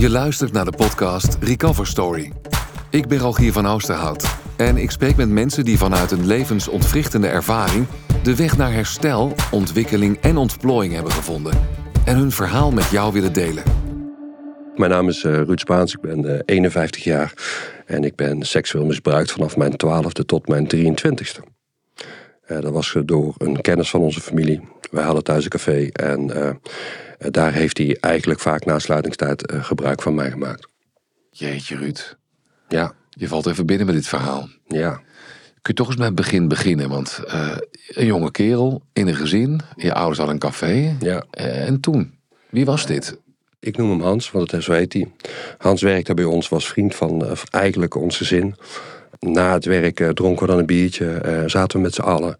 Je luistert naar de podcast Recover Story. Ik ben Rogier van Oosterhout en ik spreek met mensen die vanuit een levensontwrichtende ervaring de weg naar herstel, ontwikkeling en ontplooiing hebben gevonden en hun verhaal met jou willen delen. Mijn naam is uh, Ruud Spaans, ik ben uh, 51 jaar en ik ben seksueel misbruikt vanaf mijn 12e tot mijn 23e. Uh, dat was door een kennis van onze familie. Wij hadden thuis een café en daar heeft hij eigenlijk vaak na sluitingstijd gebruik van mij gemaakt. Jeetje, Ruud. Ja. Je valt even binnen met dit verhaal. Ja. Kun je toch eens met het begin beginnen? Want uh, een jonge kerel in een gezin, je ouders hadden een café. Ja. En toen? Wie was dit? Ik noem hem Hans, want het, zo heet hij. Hans werkte bij ons, was vriend van uh, eigenlijk ons gezin. Na het werk uh, dronken we dan een biertje, uh, zaten we met z'n allen.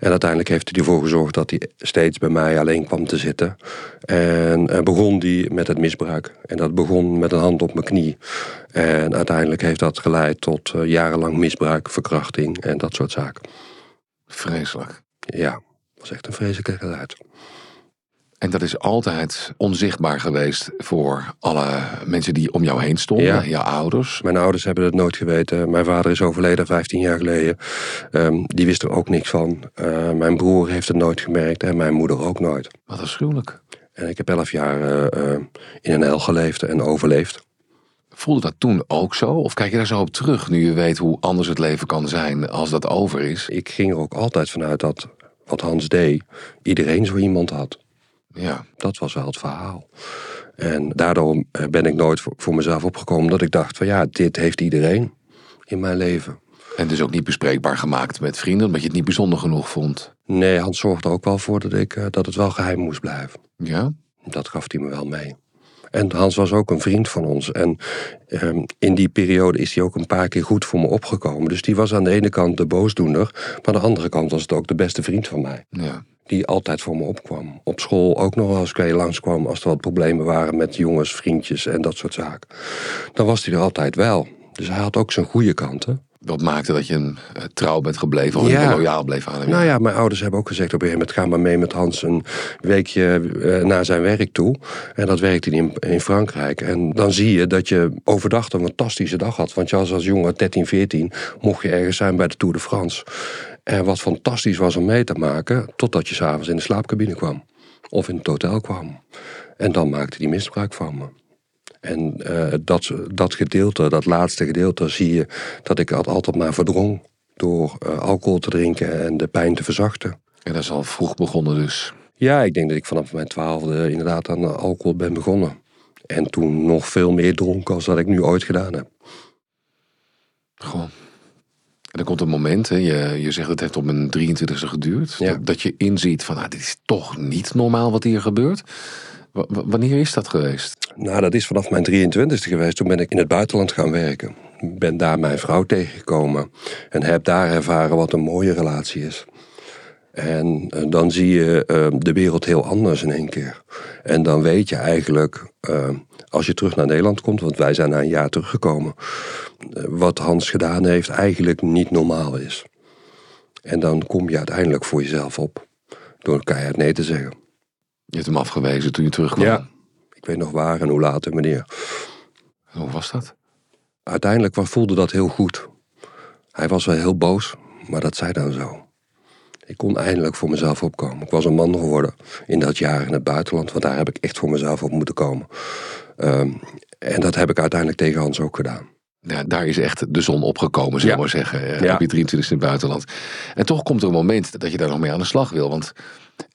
En uiteindelijk heeft hij ervoor gezorgd dat hij steeds bij mij alleen kwam te zitten. En begon hij met het misbruik. En dat begon met een hand op mijn knie. En uiteindelijk heeft dat geleid tot jarenlang misbruik, verkrachting en dat soort zaken. Vreselijk. Ja, dat was echt een vreselijke geluid. En dat is altijd onzichtbaar geweest voor alle mensen die om jou heen stonden, Ja. jouw ouders. Mijn ouders hebben het nooit geweten. Mijn vader is overleden 15 jaar geleden. Um, die wist er ook niks van. Uh, mijn broer heeft het nooit gemerkt en mijn moeder ook nooit. Wat afschuwelijk. En ik heb 11 jaar uh, uh, in een hel geleefd en overleefd. Voelde dat toen ook zo? Of kijk je daar zo op terug nu je weet hoe anders het leven kan zijn als dat over is? Ik ging er ook altijd vanuit dat wat Hans deed, iedereen zo iemand had. Ja. Dat was wel het verhaal. En daardoor ben ik nooit voor mezelf opgekomen dat ik dacht van ja, dit heeft iedereen in mijn leven. En dus ook niet bespreekbaar gemaakt met vrienden, omdat je het niet bijzonder genoeg vond? Nee, Hans zorgde er ook wel voor dat, ik, dat het wel geheim moest blijven. Ja? Dat gaf hij me wel mee. En Hans was ook een vriend van ons. En um, in die periode is hij ook een paar keer goed voor me opgekomen. Dus die was aan de ene kant de boosdoener, maar aan de andere kant was het ook de beste vriend van mij. Ja die altijd voor me opkwam. Op school ook nog als ik weer langskwam als er wat problemen waren met jongens, vriendjes en dat soort zaken. Dan was hij er altijd wel. Dus hij had ook zijn goede kanten. Wat maakte dat je een uh, trouw bent gebleven of ja. loyaal bleef aan hem? Nou ja, mijn ouders hebben ook gezegd op een gegeven moment... ga maar mee met Hans een weekje uh, naar zijn werk toe. En dat werkte hij in, in, Frankrijk. En dan zie je dat je overdag een fantastische dag had. Want je was als jongen 13, 14, mocht je ergens zijn bij de Tour de France. En wat fantastisch was om mee te maken, totdat je s'avonds in de slaapcabine kwam. Of in het hotel kwam. En dan maakte hij misbruik van me. En uh, dat, dat gedeelte, dat laatste gedeelte, zie je dat ik dat altijd maar verdrong. Door uh, alcohol te drinken en de pijn te verzachten. En dat is al vroeg begonnen dus? Ja, ik denk dat ik vanaf mijn twaalfde inderdaad aan alcohol ben begonnen. En toen nog veel meer dronken als dat ik nu ooit gedaan heb. Goh. En er komt een moment, hè, je, je zegt het heeft op mijn 23e geduurd, ja. dat, dat, je inziet van ah, dit is toch niet normaal wat hier gebeurt. W wanneer is dat geweest? Nou, dat is vanaf mijn 23e geweest. Toen ben ik in het buitenland gaan werken. Ben daar mijn vrouw tegengekomen en heb daar ervaren wat een mooie relatie is. En uh, dan zie je uh, de wereld heel anders in één keer. En dan weet je eigenlijk, uh, als je terug naar Nederland komt, want wij zijn na een jaar teruggekomen, wat Hans gedaan heeft eigenlijk niet normaal is. En dan kom je uiteindelijk voor jezelf op, door keihard nee te zeggen. Je hebt hem afgewezen toen je terugkwam? Ja, ik weet nog waar en hoe laat en wanneer. Hoe was dat? Uiteindelijk voelde dat heel goed. Hij was wel heel boos, maar dat zei dan zo. Ik kon eindelijk voor mezelf opkomen. Ik was een man geworden in dat jaar in het buitenland, want daar heb ik echt voor mezelf op moeten komen. Um, en dat heb ik uiteindelijk tegen Hans ook gedaan. Ja, daar is echt de zon opgekomen, zou ja. maar zeggen. Ja. Op je 23 in het buitenland. En toch komt er een moment dat je daar nog mee aan de slag wil. Want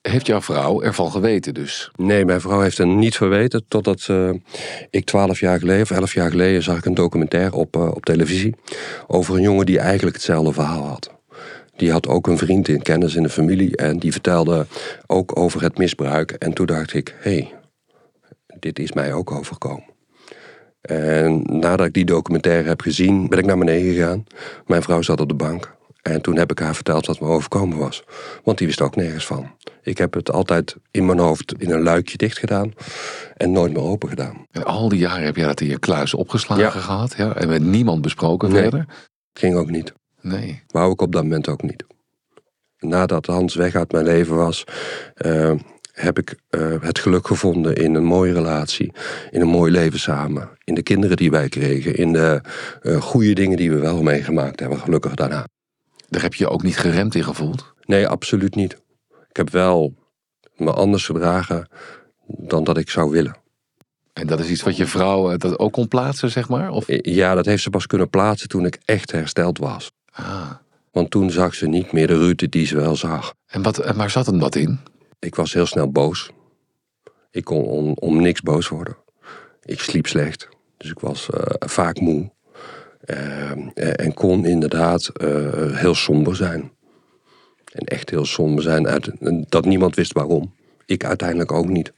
heeft jouw vrouw ervan geweten dus? Nee, mijn vrouw heeft er niet verweten. Totdat uh, ik twaalf jaar geleden of elf jaar geleden zag ik een documentaire op, uh, op televisie. Over een jongen die eigenlijk hetzelfde verhaal had. Die had ook een vriend in kennis in de familie. En die vertelde ook over het misbruik. En toen dacht ik, hé, hey, dit is mij ook overkomen. En nadat ik die documentaire heb gezien, ben ik naar beneden gegaan. Mijn vrouw zat op de bank. En toen heb ik haar verteld wat me overkomen was. Want die wist ook nergens van. Ik heb het altijd in mijn hoofd in een luikje dicht gedaan en nooit meer open gedaan. En al die jaren heb jij dat in je kluis opgeslagen Ja. gehad. Ja? En met niemand besproken Nee. verder? Ging ook niet. Nee. Wou ik op dat moment ook niet. Nadat Hans weg uit mijn leven was, eh, heb ik eh, het geluk gevonden in een mooie relatie, in een mooi leven samen, in de kinderen die wij kregen, in de eh, goede dingen die we wel meegemaakt hebben, gelukkig daarna. Daar heb je je ook niet geremd in gevoeld? Nee, absoluut niet. Ik heb wel me anders gedragen dan dat ik zou willen. En dat is iets wat je vrouw dat ook kon plaatsen, zeg maar? Of? Ja, dat heeft ze pas kunnen plaatsen toen ik echt hersteld was. Ah. Want toen zag ze niet meer de Ruud die ze wel zag. En wat, en waar zat hem dat in? Ik was heel snel boos. Ik kon om, om niks boos worden. Ik sliep slecht, dus ik was eh, vaak moe. Eh, en kon inderdaad eh, heel somber zijn. En echt heel somber zijn, uit, dat niemand wist waarom. Ik uiteindelijk ook niet.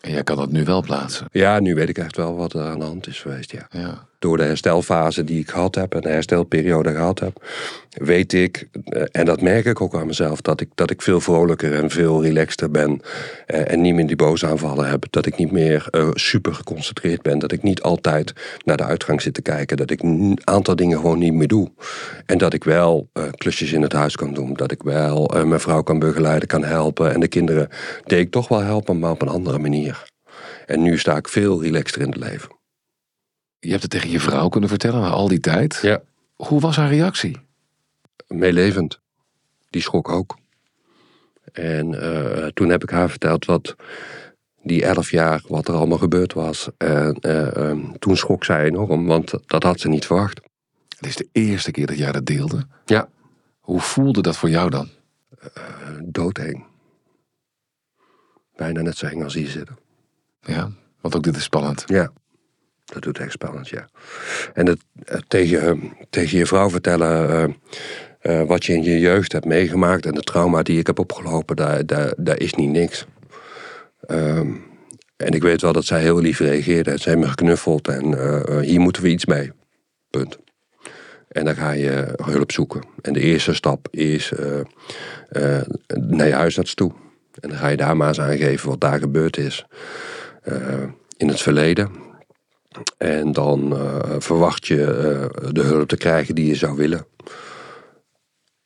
En jij kan dat nu wel plaatsen. Ja, nu weet ik echt wel wat er aan de hand is geweest, ja. Ja. Door de herstelfase die ik gehad heb en de herstelperiode gehad heb, weet ik, eh, en dat merk ik ook aan mezelf, dat ik, dat ik veel vrolijker en veel relaxter ben. eh, En niet meer die boze aanvallen heb. Dat ik niet meer eh, super geconcentreerd ben. Dat ik niet altijd naar de uitgang zit te kijken. Dat ik een aantal dingen gewoon niet meer doe. En dat ik wel klusjes in het huis kan doen. Dat ik wel mijn vrouw kan begeleiden, kan helpen. En de kinderen deed ik toch wel helpen, maar op een andere manier. En nu sta ik veel relaxter in het leven. Je hebt het tegen je vrouw kunnen vertellen na al die tijd. Ja. Hoe was haar reactie? meelevend. Die schrok ook. En eh, toen heb ik haar verteld wat die elf jaar, wat er allemaal gebeurd was. En eh, ehm, toen schrok zij enorm, want dat had ze niet verwacht. Het is de eerste keer dat jij dat deelde. Ja, Hoe voelde dat voor jou dan? doodeng. Bijna net zo eng als hier zitten. Ja, want ook dit is spannend. Ja, dat doet echt spannend, ja. En het, eh, tegen, tegen je vrouw vertellen eh, eh, wat je in je jeugd hebt meegemaakt en de trauma die ik heb opgelopen, daar, daar, daar is niet niks. Ehm, en ik weet wel dat zij heel lief reageerde. Ze heeft me geknuffeld en hier moeten we iets mee. Punt. En dan ga je hulp zoeken. En de eerste stap is naar je huisarts toe. En dan ga je daar maar eens aangeven wat daar gebeurd is in het verleden. En dan eh, verwacht je eh, de hulp te krijgen die je zou willen.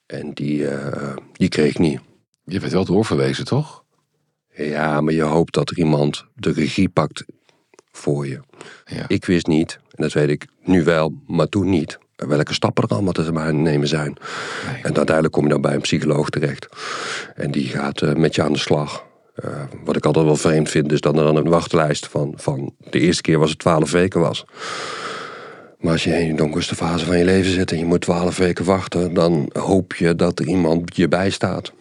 En die, eh, die kreeg ik niet. Je werd wel doorverwezen, toch? Ja, maar je hoopt dat er iemand de regie pakt voor je. Ja. Ik wist niet, en dat weet ik nu wel, maar toen niet, welke stappen er allemaal te nemen zijn. Nee. En uiteindelijk kom je dan bij een psycholoog terecht. En die gaat met je aan de slag. Eh, wat ik altijd wel vreemd vind, is dat er dan een wachtlijst van, van de eerste keer was het 12 weken was. Maar als je in de donkerste fase van je leven zit en je moet 12 weken wachten, dan hoop je dat er iemand je bijstaat.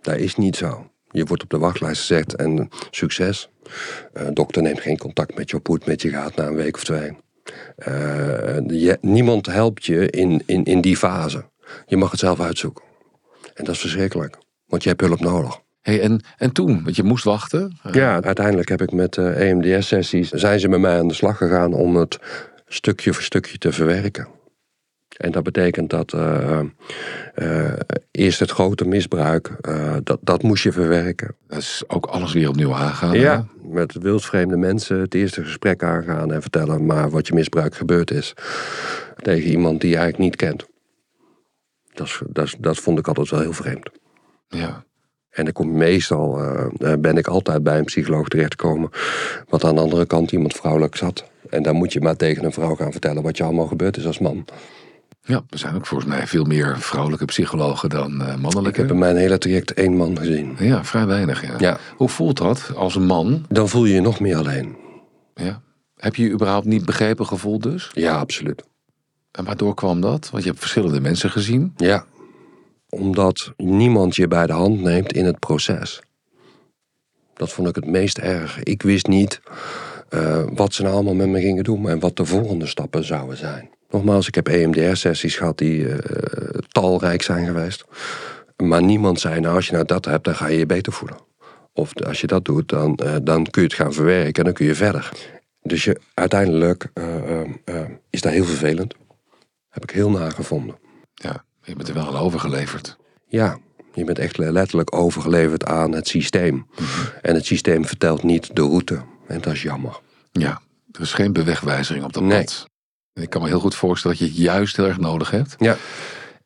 Dat is niet zo. Je wordt op de wachtlijst gezet en succes. Eh, dokter neemt geen contact met je op met je gaat na een week of twee. Eh, niemand helpt je in, in, in die fase. Je mag het zelf uitzoeken. En dat is verschrikkelijk, want je hebt hulp nodig. Hey, en, en toen, want je moest wachten. Eh, Ja, uiteindelijk heb ik met eh EMDS-sessies... zijn ze met mij aan de slag gegaan om het stukje voor stukje te verwerken. En dat betekent dat eh, eerst het grote misbruik, dat, dat moest je verwerken. Dat is ook alles weer opnieuw aangaan. Ja, met wildvreemde mensen het eerste gesprek aangaan en vertellen maar wat je misbruik gebeurd is. Tegen iemand die je eigenlijk niet kent. Dat, is- dat, is- dat vond ik altijd wel heel vreemd. Ja. En dan kom meestal eh, ben ik altijd bij een psycholoog terechtgekomen. Wat aan de andere kant iemand vrouwelijk zat. En dan moet je maar tegen een vrouw gaan vertellen wat je allemaal gebeurd is als man. ja, er zijn ook volgens mij veel meer vrouwelijke psychologen dan eh, Ik mannelijke. heb in mijn hele traject één man gezien. Ja, vrij weinig. Ja. Ja. Hoe voelt dat als een man? Dan voel je je nog meer alleen. Ja. Heb je je überhaupt niet begrepen gevoeld dus? Ja, absoluut. En waardoor kwam dat? Want je hebt verschillende mensen gezien. Ja. Omdat niemand je bij de hand neemt in het proces. Dat vond ik het meest erg. Ik wist niet eh, wat ze nou allemaal met me gingen doen en wat de volgende stappen zouden zijn. Nogmaals, ik heb EMDR-sessies gehad die eh, talrijk zijn geweest. Maar niemand zei, nou als je nou dat hebt, dan ga je je beter voelen. Of als je dat doet, dan, eh, dan kun je het gaan verwerken en dan kun je verder. Dus je, uiteindelijk is dat heel vervelend. Heb ik heel nagevonden. Je bent er wel aan overgeleverd. Ja, je bent echt letterlijk overgeleverd aan het systeem. En het systeem vertelt niet de route. En dat is jammer. Ja, er is geen bewegwijzering op dat Nee. pad. En ik kan me heel goed voorstellen dat je het juist heel erg nodig hebt. Ja.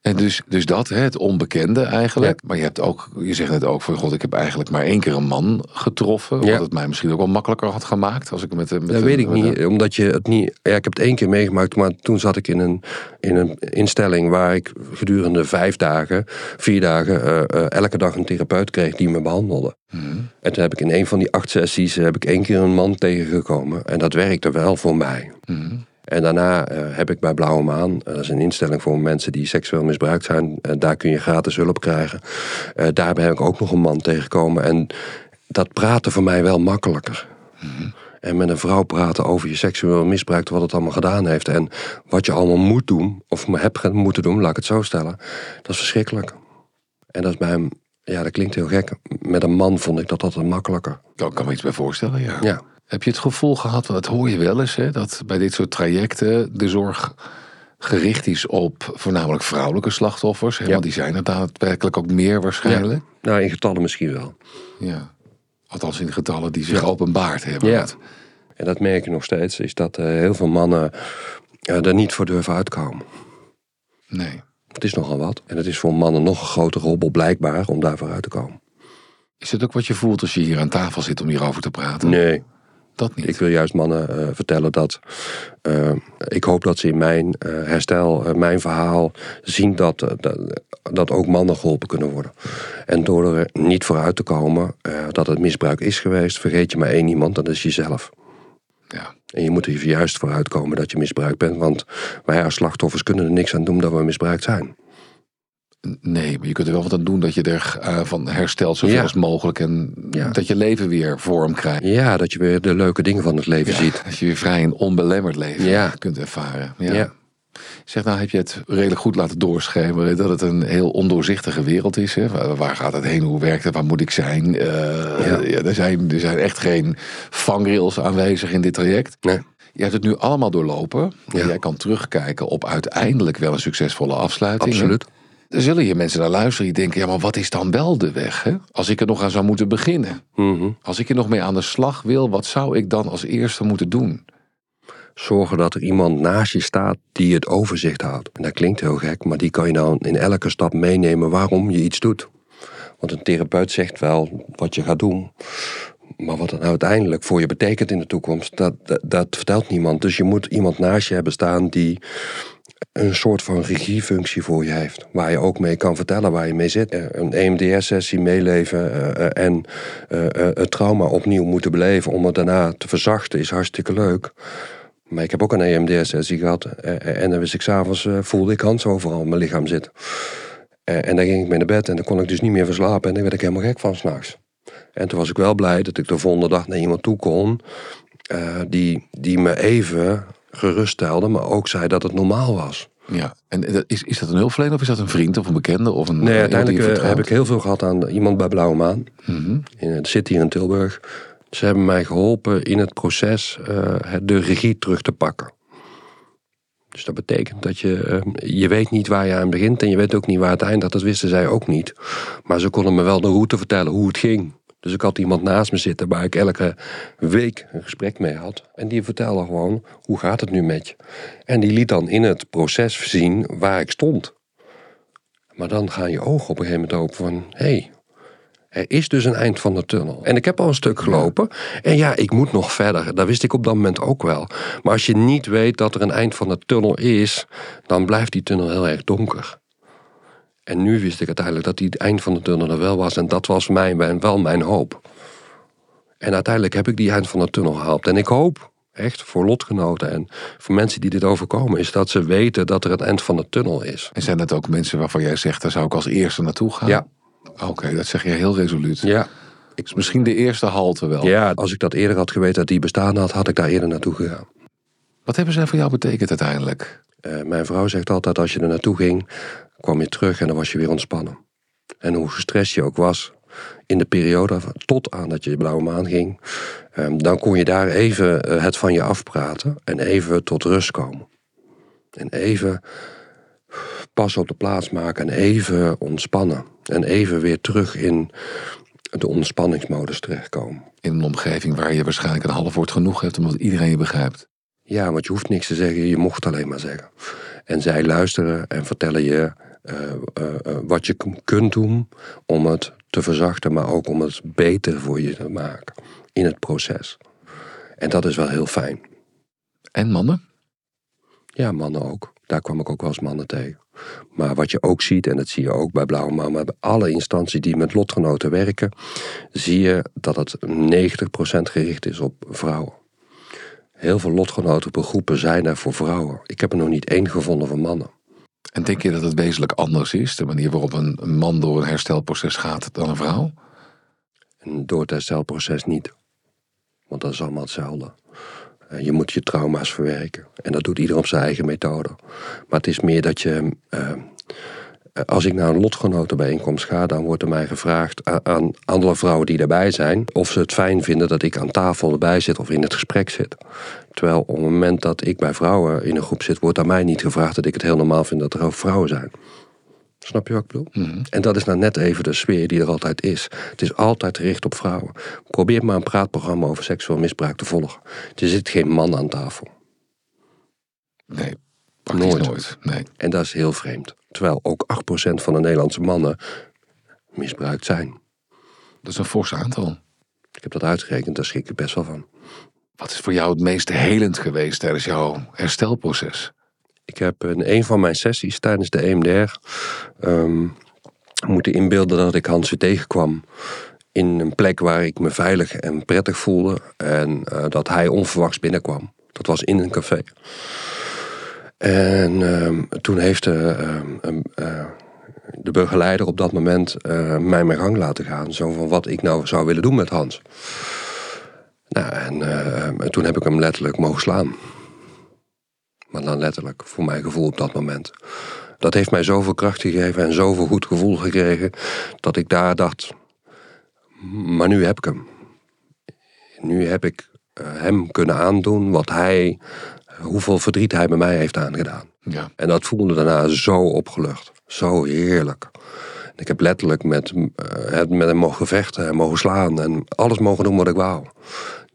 En dus, dus dat, hè, het onbekende eigenlijk. Maar je hebt ook, je zegt net ook van god, ik heb eigenlijk maar één keer een man getroffen. Ja. Wat het mij misschien ook wel makkelijker had gemaakt. Als ik met, met Dat weet ik met niet, omdat je het niet... Ja, ik heb het één keer meegemaakt, maar toen zat ik in een, in een instelling... waar ik gedurende vijf dagen, vier dagen... eh, eh, elke dag een therapeut kreeg die me behandelde. Mhm. En toen heb ik in een van die acht sessies... heb ik één keer een man tegengekomen. En dat werkte wel voor mij. Mhm. En daarna eh, heb ik bij Blauwe Maan, eh, dat is een instelling voor mensen die seksueel misbruikt zijn, eh, daar kun je gratis hulp krijgen. Daar heb ik ook nog een man tegengekomen. En dat praatte voor mij wel makkelijker. En met een vrouw praten over je seksueel misbruik, wat het allemaal gedaan heeft. En wat je allemaal moet doen, of hebt moeten doen, laat ik het zo stellen. Dat is verschrikkelijk. En dat is bij hem, ja, dat klinkt heel gek. Met een man vond ik dat altijd makkelijker. Ik kan me iets bij voorstellen, ja. Ja. Heb je het gevoel gehad, dat hoor je wel eens, hè, dat bij dit soort trajecten de zorg gericht is op voornamelijk vrouwelijke slachtoffers. Hè, Ja. Want die zijn er daadwerkelijk ook meer waarschijnlijk. Nou, in getallen misschien wel. Ja. Althans in getallen die zich openbaard hebben. Ja. En dat merk je nog steeds, is dat eh, heel veel mannen eh, er niet voor durven uitkomen. Nee. Het is nogal wat. En het is voor mannen nog een grotere hobbel blijkbaar om daarvoor uit te komen. Is het ook wat je voelt als je hier aan tafel zit om hierover te praten? Nee, Dat niet. ik wil juist mannen eh, vertellen dat... eh, ik hoop dat ze in mijn eh, herstel, mijn verhaal zien dat, dat, dat ook mannen geholpen kunnen worden. En door er niet voor uit te komen dat het misbruik is geweest... vergeet je maar één iemand, dat is jezelf. Ja. En je moet er juist voor uitkomen dat je misbruikt bent. Want wij als slachtoffers kunnen er niks aan doen dat we misbruikt zijn. Nee, maar je kunt er wel wat aan doen dat je er eh, van herstelt zoveel Ja. als mogelijk. En Ja. dat je leven weer vorm krijgt. Ja, dat je weer de leuke dingen van het leven Ja, ziet. Dat je weer vrij en onbelemmerd leven kunt ervaren. Ja. Zeg nou, heb je het redelijk goed laten doorschemeren dat het een heel ondoorzichtige wereld is. Hè? Waar, gaat het heen? Hoe werkt het? Waar moet ik zijn? Eh, Ja. er, zijn er zijn echt geen vangrails aanwezig in dit traject. Nee. Je hebt het nu allemaal doorlopen. Jij kan terugkijken op uiteindelijk wel een succesvolle afsluiting. hè? Er zullen hier mensen naar luisteren die denken... ja, maar wat is dan wel de weg? Hè? Als ik er nog aan zou moeten beginnen. Mhm. Als ik er nog mee aan de slag wil... wat zou ik dan als eerste moeten doen? Zorgen dat er iemand naast je staat die het overzicht houdt. En dat klinkt heel gek, maar die kan je dan in elke stap meenemen waarom je iets doet. Want een therapeut zegt wel wat je gaat doen. Maar wat het nou uiteindelijk voor je betekent in de toekomst, dat, dat, dat vertelt niemand. Dus je moet iemand naast je hebben staan die een soort van regiefunctie voor je heeft. Waar je ook mee kan vertellen waar je mee zit. Eh, Een EMDR-sessie meeleven eh, eh, en het trauma opnieuw moeten beleven om het daarna te verzachten is hartstikke leuk. Maar ik heb ook een EMDR-sessie gehad eh, eh, en dan wist ik s'avonds, voelde ik Hans overal in mijn lichaam zitten. En dan ging ik mee naar bed en dan kon ik dus niet meer verslapen en dan werd ik helemaal gek van s'nachts. En toen was ik wel blij dat ik de volgende dag naar iemand toe kon die, die me even geruststelde, maar ook zei dat het normaal was. Ja, en dat- is, is dat een hulpverlener of is dat een vriend of een bekende? Of een, Nee, die uiteindelijk eh, heb ik heel veel gehad aan iemand bij Blauwe Maan. Mhm. In, het zit hier in Tilburg. Ze hebben mij geholpen in het proces eh, de regie terug te pakken. Dus dat betekent dat je, eh, je weet niet waar je aan begint en je weet ook niet waar het eindigt. Dat wisten zij ook niet. Maar ze konden me wel de route vertellen hoe het ging. Dus ik had iemand naast me zitten waar ik elke week een gesprek mee had. En die vertelde gewoon, hoe gaat het nu met je? En die liet dan in het proces zien waar ik stond. Maar dan gaan je ogen op een gegeven moment open van... hé, hey, er is dus een eind van de tunnel. En ik heb al een stuk gelopen. En ja, ik moet nog verder. Dat wist ik op dat moment ook wel. Maar als je niet weet dat er een eind van de tunnel is... dan blijft die tunnel heel erg donker. En nu wist ik uiteindelijk dat die het eind van de tunnel er wel was. En dat was mijn, mijn- wel mijn hoop. En uiteindelijk heb ik die eind van de tunnel gehaald. En ik hoop, echt, voor lotgenoten en voor mensen die dit overkomen... is dat ze weten dat er een eind van de tunnel is. En zijn dat ook mensen waarvan jij zegt, daar zou ik als eerste naartoe gaan? Ja. Oké, dat zeg je heel resoluut. Ja. Is misschien de eerste halte wel. Ja, als ik dat eerder had geweten dat die bestaan had... had ik daar eerder naartoe gegaan. Wat hebben zij voor jou betekend uiteindelijk? Eh, mijn vrouw zegt altijd, als je er naartoe ging, kwam je terug en dan was je weer ontspannen. En hoe gestrest je ook was in de periode tot aan dat je de blauwe maan ging, eh, dan kon je daar even eh, het van je afpraten en even tot rust komen. En even pas op de plaats maken en even ontspannen. En even weer terug in de ontspanningsmodus terechtkomen. In een omgeving waar je waarschijnlijk een half woord genoeg hebt, omdat iedereen je begrijpt. Ja, want je hoeft niks te zeggen, je mocht alleen maar zeggen. En zij luisteren en vertellen je wat je kunt doen om het te verzachten, maar ook om het beter voor je te maken in het proces. En dat is wel heel fijn. En mannen? Ja, mannen ook. Daar kwam ik ook wel eens mannen tegen. Maar wat je ook ziet, en dat zie je ook bij Blauwe Mama, bij alle instanties die met lotgenoten werken, zie je dat het 90% gericht is op vrouwen. Heel veel lotgenotengroepen zijn er voor vrouwen. Ik heb er nog niet één gevonden voor mannen. En denk je dat het wezenlijk anders is, de manier waarop een man door een herstelproces gaat, dan een vrouw? Door het herstelproces niet. Want dat is allemaal hetzelfde. Eh, je moet je trauma's verwerken. En dat doet ieder op zijn eigen methode. Maar het is meer dat je. Uh, als ik naar een lotgenotenbijeenkomst ga, dan wordt er mij gevraagd aan andere vrouwen die daarbij zijn. of ze het fijn vinden dat ik aan tafel erbij zit of in het gesprek zit. Terwijl op het moment dat ik bij vrouwen in een groep zit, wordt aan mij niet gevraagd dat ik het heel normaal vind dat er ook vrouwen zijn. Snap je wat ik bedoel? Mhm. En dat is nou net even de sfeer die er altijd is. Het is altijd gericht op vrouwen. Probeer maar een praatprogramma over seksueel misbruik te volgen. Er zit geen man aan tafel. Nee, nooit. nooit. Nee. En dat is heel vreemd. Terwijl ook 8% van de Nederlandse mannen misbruikt zijn. Dat is een fors aantal. Ik heb dat uitgerekend, daar schrik ik best wel van. Wat is voor jou het meest helend geweest tijdens jouw herstelproces? Ik heb in een van mijn sessies tijdens de EMDR um, moeten inbeelden dat ik Hans weer tegenkwam in een plek waar ik me veilig en prettig voelde en uh, dat hij onverwachts binnenkwam. Dat was in een café. En uh, toen heeft de, uh, de begeleider op dat moment mij mijn gang laten gaan. Zo van wat ik nou zou willen doen met Hans. Nou, en toen heb ik hem letterlijk mogen slaan. Maar dan letterlijk, voor mijn gevoel op dat moment. Dat heeft mij zoveel kracht gegeven en zoveel goed gevoel gekregen. dat ik daar dacht. Maar nu heb ik hem. Nu heb ik hem kunnen aandoen wat hij. hoeveel verdriet hij bij mij heeft aangedaan. Ja. En dat voelde daarna zo opgelucht. Zo heerlijk. Ik heb letterlijk met, uh, met hem mogen vechten en mogen slaan en alles mogen doen wat ik wou.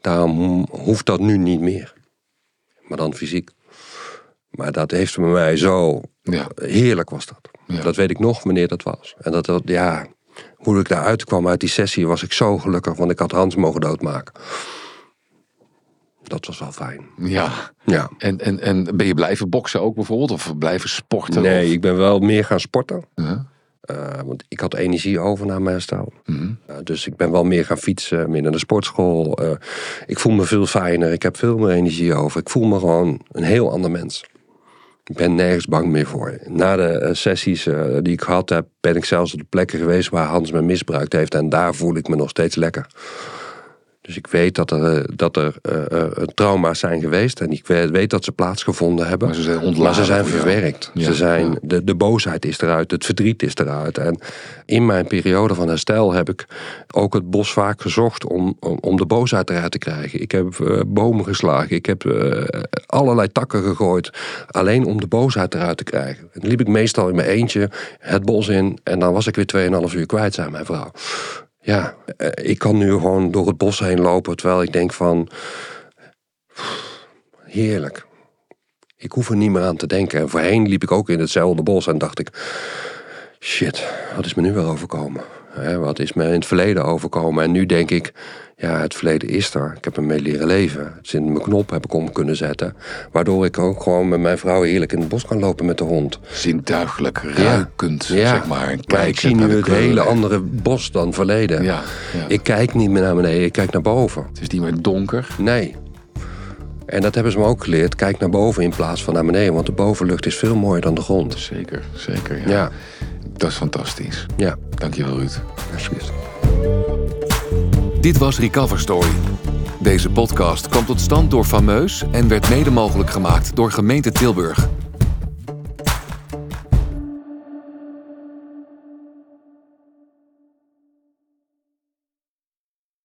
Daarom hoeft dat nu niet meer. Maar dan fysiek. Maar dat heeft bij mij zo ja. heerlijk was dat. Dat weet ik nog wanneer dat was. En dat, dat ja, hoe ik daaruit kwam uit die sessie was ik zo gelukkig, want ik had Hans mogen doodmaken. Dat was wel fijn. Ja. ja. En, en, en ben je blijven boksen ook bijvoorbeeld? Of blijven sporten? Nee, ik ben wel meer gaan sporten. Ja. Uh, want ik had energie over na mijn herstel. Mm uh, dus ik ben wel meer gaan fietsen, meer naar de sportschool. Uh, ik voel me veel fijner, ik heb veel meer energie over. Ik voel me gewoon een heel ander mens. Ik ben nergens bang meer voor. Na de eh, sessies die ik gehad heb, ben ik zelfs op de plekken geweest waar Hans me misbruikt heeft. En daar voel ik me nog steeds lekker. Dus ik weet dat er, eh, dat er uh, trauma's zijn geweest. En ik weet dat ze plaatsgevonden hebben. Maar ze zijn, maar ze zijn verwerkt. ze zijn, de, de boosheid is eruit, het verdriet is eruit. En in mijn periode van herstel heb ik ook het bos vaak gezocht om, om, om de boosheid eruit te krijgen. Ik heb uh, bomen geslagen. Ik heb allerlei takken gegooid. Alleen om de boosheid eruit te krijgen. En dan liep ik meestal in mijn eentje het bos in. En dan was ik weer 2,5 uur kwijt, zei mijn vrouw ja, eh, ik kan nu gewoon door het bos heen lopen terwijl ik denk van heerlijk. Ik hoef er niet meer aan te denken. En voorheen liep ik ook in hetzelfde bos en dacht ik, shit, wat is me nu weer overkomen? Wat is me in het verleden overkomen? En nu denk ik, ja, het verleden is er. Ik heb ermee leren leven. Het in mijn knop heb ik om kunnen zetten. Waardoor ik ook gewoon met mijn vrouw heerlijk in het bos kan lopen met de hond. Zintuigelijk, ruikend, zeg maar. En maar ik zie nu het hele andere bos dan verleden. Ja, ja. Ik kijk niet meer naar beneden, ik kijk naar boven. Het is niet meer donker? Nee. En dat hebben ze me ook geleerd. Kijk naar boven in plaats van naar beneden. Want de bovenlucht is veel mooier dan de grond. Zeker, zeker. Ja. ja. Dat is fantastisch. Ja. Dankjewel, Ruud. Alsjeblieft. Dit was Recover Story. Deze podcast kwam tot stand door Fameus en werd mede mogelijk gemaakt door gemeente Tilburg.